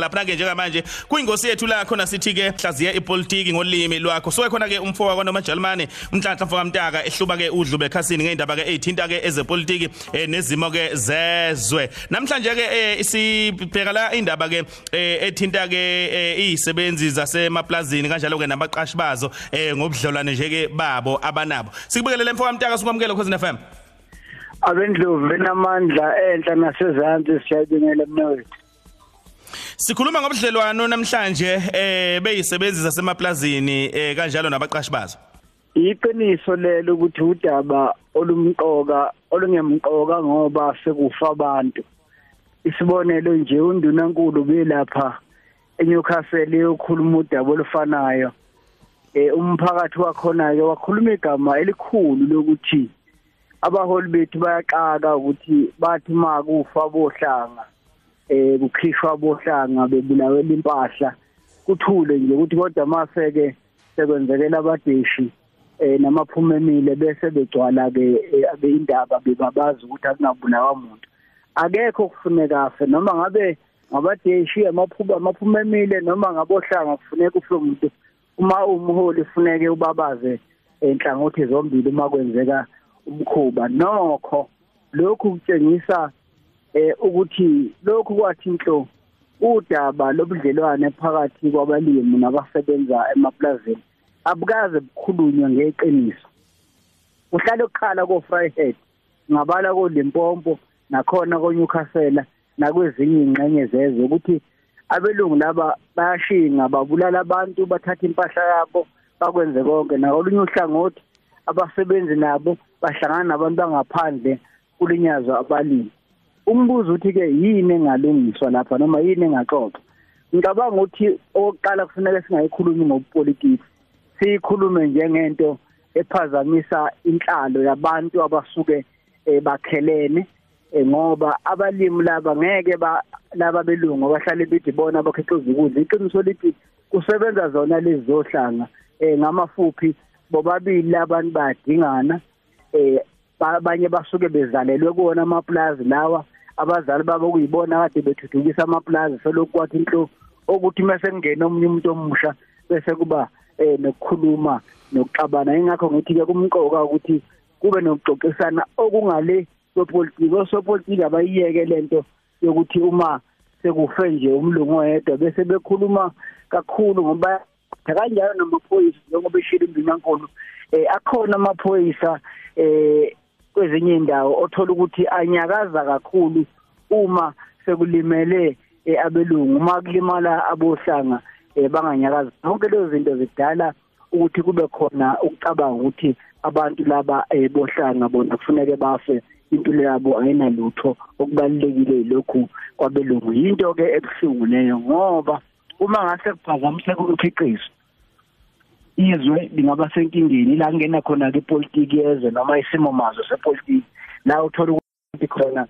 lapha ke njengamanje kuyingosi yethu la khona sithi ke hlaziya ipolitiki ngolimi lwakho. So khona ke umfowabo kwaNoma Jalmane umhlanhla mfoka mtaka ehluba ke udlu bekhasini ngeindaba ke ezithinta ke ezepolitiki eh, nezimo ke zezwe. Namhlanje ke eh, sibheka la indaba ke eh, ethinta ke izisebenzi zasemaplazini kanjalo ke nabaqashi bazo ngobudlelwane nje ke babo abanabo. Sikubekelele mfoka mtaka sikwamukele khosini FM abendlovu benamandla enhla nasezantsi siyabingelela mina wethu Sikhuluma ngobudlelwano namhlanje eh beyisebenzi zasemaplazini eh kanjalo nabaqashi bazo. Iqiniso lelo ukuthi udaba olumqoka olungemqoka ngoba sekufa abantu. Isibonelo nje undunankulu belapha eNewcastle yokhuluma udaba olufanayo. Eh umphakathi wakhona ke wakhuluma igama elikhulu lokuthi abaholi bethu bayaqaka ukuthi bathi makufa bohlanga eh kukhishwa bohlanga bebulawela impahla kuthule nje ukuthi kodwa mase ke sekwenzekela abadeshi eh namaphuma emile bese begcwala ke abeyindaba bebabazi ukuthi akungabulawa umuntu akekho kufuneka afe noma ngabe ngabadeshi amaphuma amaphuma emile noma ngabohlanga kufuneka ufe umuntu uma umholi kufuneke ubabaze enhlangothi zombili uma kwenzeka umkhuba. Nokho lokhu kutshengisa eh ukuthi lokhu kwathi inhlo udaba lobudlelwane phakathi kwabalimi nabasebenza emaplazini abukaze bukhulunywe ngeqiniso. Uhlale ukukhala ko Fryhead ngabala ko Limpopo nakhona ko Newcastle nakwezinye ingxenye zezwe ukuthi abelungu laba bayashinga babulala abantu bathatha impahla yabo bakwenze konke. Nakolunye uhlangothi abasebenzi nabo bahlangana nabantu bangaphandle kulinyazwa abalimi. Umbuzo uthi ke yini engalungiswa lapha noma yini engaxoxa ngicabanga ukuthi oqala kufanele singayikhulumi ngopolitiki siyikhulume njengento ephazamisa inhlalo yabantu abasuke bakhelene ngoba abalimi laba ngeke ba laba belungu bahlale bethi bona bakhiqiza ukudla. Iqiniso lithi kusebenza zona lezi zohlanga ngamafuphi bobabili abantu bayadingana eh abanye basuke bezalelwe kuona amaplazi lawa abazali babo kuyibona kade bethuthukisa amaplazi selokhu kwathi inhlo ukuthi mase kungena omunye umuntu omusha bese kuba eh nokukhuluma nokuxabana. Ingakho ngithi ke kumqoka ukuthi kube nokuxoxisana okungale kwepolitiki osopolitiki abayiyeke lento yokuthi uma sekufe nje umlungu oyedwa bese bekhuluma kakhulu ngoba kanjalo namaphoyisa njengoba eshilo imbimankulu eh akhona amaphoyisa eh kwezinye indawo othola ukuthi anyakaza kakhulu uma sekulimele abelungu. Uma kulimala abohlanga banganyakazi zonke lezo zinto zidala ukuthi kube khona ukucabanga ukuthi abantu laba bohlanga bona kufuneke bafe. Impilo yabo ayinalutho. Okubalekile lokhu kwabelungu. Yinto ke ebuhlungu leyo ngoba uma ngase kuphazamiseka ukukhiqiza izwe lingaba senkingeni la kungena khona ke politiki yezwe noma isimo mazwe sepolitiki. La uthola ukuthi khona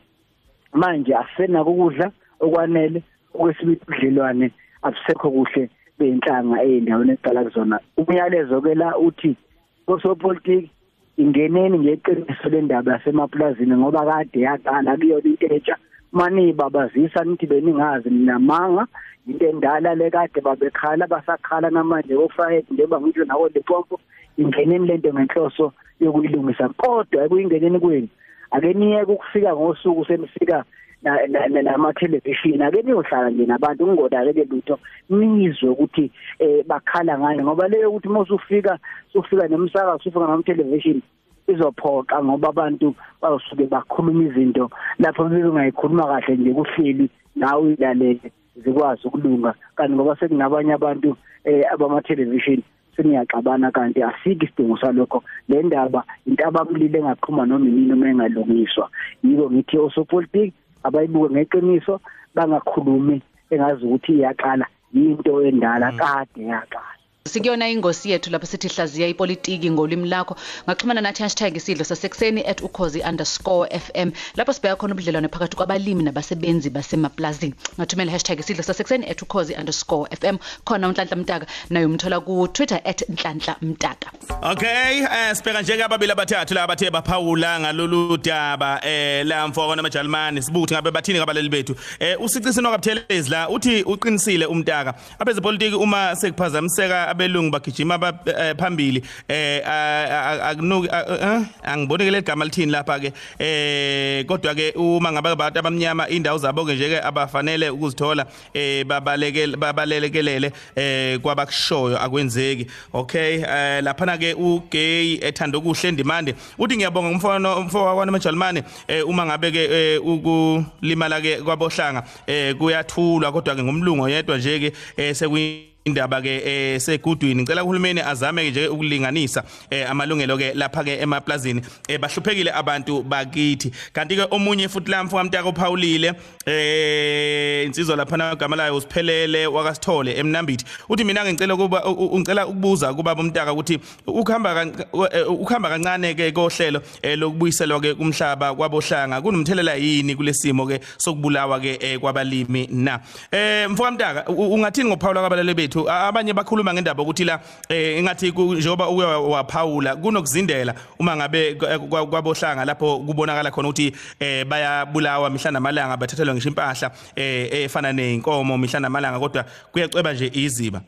manje asena ukudla okwanele okwesibili udlelwane abusekho kuhle beyinhlanga eyindaweni eqala kuzona. Umyalezo ke la uthi kosopolitiki ingeneni ngeqiniso lendaba yasemaplazini ngoba kade yaqala kuyona into entsha manibabazisa nithi beningazi ninamanga into endala le kade babekhala basakhala namanje ofayet njengoba ngisho nawo lepompo ingeneni lento ngenhloso yokuyilungisa. Kodwa ekuyingeneni kwenu ake niyeke ukufika ngosuku senifika nama television ake niyohlala nje nabantu kungodake lutho nizwe ukuthi eh bakhala ngani ngoba leyo ukuthi mosufika sufika nemsakazo sufika nama television izophoqa ngoba abantu bawusuke bakhuluma izinto lapho bengayikhuluma kahle nje kuhleli nawe ilalele zikwazi ukulunga kanti ngoba sekunabanye abantu eh abama television seniyaxabana kanti asiki isidingo salokho. Le ndaba into abamlile engaqhuma noma inini uma engalungiswa. Yiko ngithi osopolitiki abayibuke ngeqiniso bangakhulumi engazi ukuthi iyaqala into endala kade yaqala. Sikuyona ingosi yethu lapho sithi hlaziya ipolitiki ngolimi lakho. Ngaxhumana nathi hashtag isidlo sasekuseni @ukhozi_fm lapho sibheka khona ubudlelwano phakathi kwabalimi nabasebenzi basemaplazini. Ngathumela hashtag isidlo sasekuseni @ukhozi_fm khona uNhlanhla Mtaka naye umthola ku Twitter @nhlanhla mtaka. Okay, eh sibheka nje ababili abathathu la bathe baphawula ngalolu daba eh la mfoko namajalimani sibuthi ngabe bathini ngabaleli bethu. Eh usicisi nokabuthelezi la uthi uqinisile umtaka. Abezepolitiki uma sekuphazamiseka abelungu bagijima phambili eh akunuki angiboni ke legama lithini lapha ke eh kodwa ke uma ngabe abantu abamnyama indawo zabo ke nje ke abafanele ukuzithola eh babalekele babalelekelele eh kwabakushoyo akwenzeki okay? Eh lapha na ke ugay ethanda ukuhle ndimande uthi ngiyabonga umfowano umfowabo wakwana majalimane eh uma ngabe ke ukulimala ke kwabohlanga eh kuyathulwa kodwa ke ngumlungu yedwa nje ke sekuyi indaba ke eh segudwini. Ngicela uhulumeni azame nje ukulinganisa eh amalungelo ke lapha ke emaplazini. Eh bahluphekile abantu bakithi. Kanti ke omunye futhi la mfowethu amtaka uphawulile eh insizwa lapha nagama layo usiphelele wakasithole emnambithi. Uthi mina ngicela kuba ungicela ukubuza kuba bomtaka ukuthi ukuhamba ukuhamba kancane ke kohlelo lokubuyiselwa ke kumhlaba kwabohlanga kunomthelela yini kulesimo ke sokubulawa ke kwabalimi na? Eh mfowethu amtaka ungathini ngokuphawula kwabalele bethu? Bethu abanye bakhuluma ngendaba ukuthi la engathi njengoba uke waphawula kunokuzindela uma ngabe kwabohlanga lapho kubonakala khona ukuthi bayabulawa mihla namalanga bathathelwa ngisho impahla efana nenkomo mihla namalanga kodwa kuyaceba nje iziba.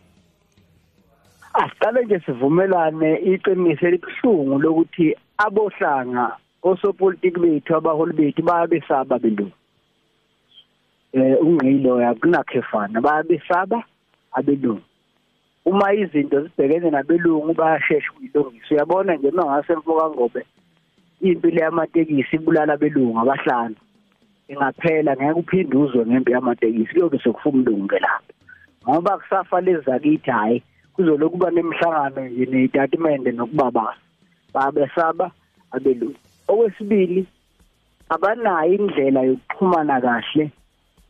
Asiqale nje sivumelane iqiniso elibuhlungu lokuthi abohlanga osopolitiki bethu abaholi bethu bayabesaba belungu. Eh ungqilo yakunakhefana bayabesaba abelungu. Uma izinto zibhekene nabelungu bayashesha ukuyilungisa. Uyabona nje mangase mfoka ngobe impilo yamatekisi ibulala abelungu abahlanu ingaphela ngeke uphinduzwe ngempi yamatekisi kuyobe sekufuna umlungu ke lapho ngoba kusafa lezakithi hayi kuzoloku kuba nemihlangano nje nezitatimende nokubabaza. Babesaba abelungu. Okwesibili abanayo indlela yokuxhumana kahle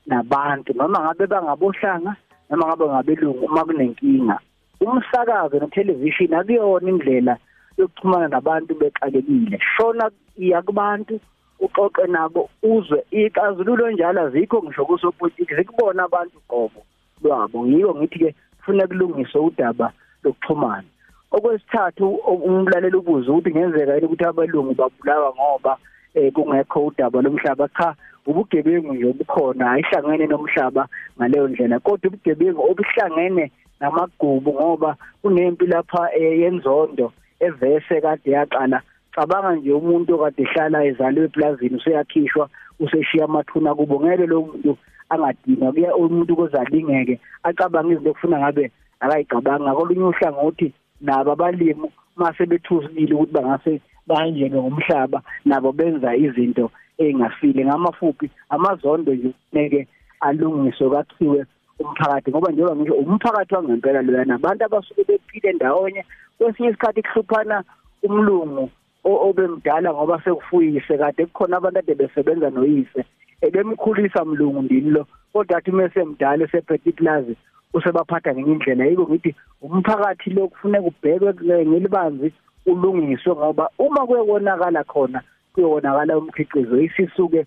nabantu noma ngabe bangabohlanga noma ngabe ngabelungu uma kunenkinga. Umsakazo nethelevishini akuyona indlela yokuxhumana nabantu bexakekile. Shona iya kubantu uxoxe nabo uzwe. Ixazululo njalo azikho ngisho kusopolitiki zikubona abantu qobo lwabo. Yiko ngithi ke kufanele kulungiswe udaba lokuxhumana. Okwesithathu umlaleli ubuza ukuthi ngenzeka yini ukuthi abelungu babulawa ngoba eh kungekho udaba lomhlaba cha ubugebengu nje obukhona ayihlangene nomhlaba ngaleyo ndlela. Kodwa ubugebengu obuhlangene namagubu ngoba kunempi lapha yenzondo evese kade yaqala. Cabanga nje umuntu okade ehlala ezalwe eplazini useyakhishwa useshiya amathuna kubo ngeke lo muntu angadinga kuya umuntu kozalingeke acabanga izinto kufuna ngabe akayicabanga. Kolunye uhlangothi nabo abalimi mase bethusile ukuthi bangase banjeke ngomhlaba nabo benza izinto engafile ngamafuphi amazondo nje neke alungiswe kwakhiwe umphakathi ngoba njengoba ngisho umphakathi wangempela loya nabantu abasuke bephile ndawonye kwesinye isikhathi kuhluphana umlungu obemdala ngoba sekufuyise kade kukhona abantu ade besebenza noyise ebemkhulisa mlungu ndini lo. Kodwa athi mase mdala esephethe iplaza usebaphatha ngenye indlela. Yiko ngithi umphakathi lo kufuneka ubhekwe ngelibanzi ulungiswe ngoba uma kuyonakala khona kuyonakala umkhiqizo isisuke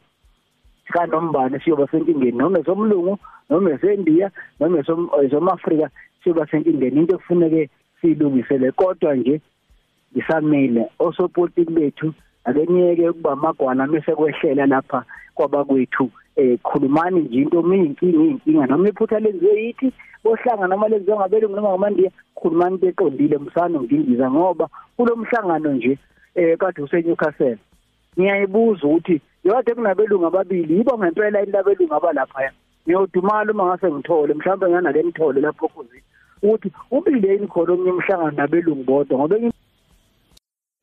kanombane siyoba senkingeni noma esomlungu noma esendiya noma esomafrika siyoba senkingeni. Into ekufuneke siyilungisele kodwa nje isamile osopolitiki bethu akeniyeke ukuba amagwana mase kwehlela lapha kwabakwethu eh khulumani nje into miyinkinga inkinga noma iphutha lenziwe yithi bohlanga noma lenziwe ngabelungu noma ngamandiya khulumani into eqondile msana ngindiza ngoba kulomhlangano nje eh kade useNewcastle. Ngiyayibuza ukuthi yode kunabelungu ababili yibo ngempela indabelungu abalapha ngiyodumala uma ngase ngithole mhlawumbe nganake ngithole lapho kuzi ukuthi ubileni khona omnye umhlangano nabelungu bodwa ngoba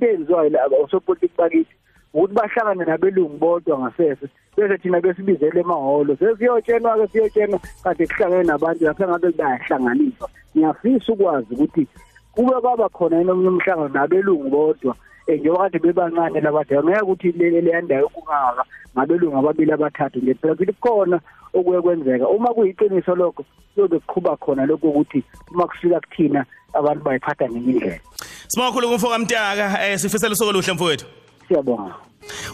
enziwayo la osopolitiki bakithi ukuthi bahlangane nabelungu bodwa ngasese bese thina besibizele emahholo. Sesiyotshenwa ke siyotshenwa kade kuhlangene nabantu lapha ngabe bayahlanganiswa. Ngiyafisa ukwazi ukuthi kube kwaba khona enomnye umhlangano nabelungu bodwa eh, njengoba kade bebancane labantu ngeke ukuthi le le yandayo kungaka ngabelungu ababili abathathu nje. Phela futhi kukhona okuye kwenzeka. Uma kuyiqiniso lokho kuyobe kuqhuba khona lokho ukuthi uma kufika kuthina abantu bayiphatha ngenye indlela Sibonga kakhulu kumfoka Mtaka eh sifisela usuku oluhle mfowethu. Siyabonga.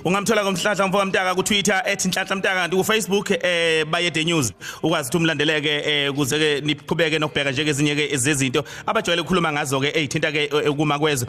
Ungamthola ngomhlahla mfoka Mtaka ku Twitter @nhlanhla Mtaka kanti ku Facebook eh bayede news. Ukwazi ukuthi umlandeleke eh kuze ke niqhubeke nokubheka njengezinye ke zezinto abajwayele ukukhuluma ngazo ke ezithinta ke kuma kwezwe.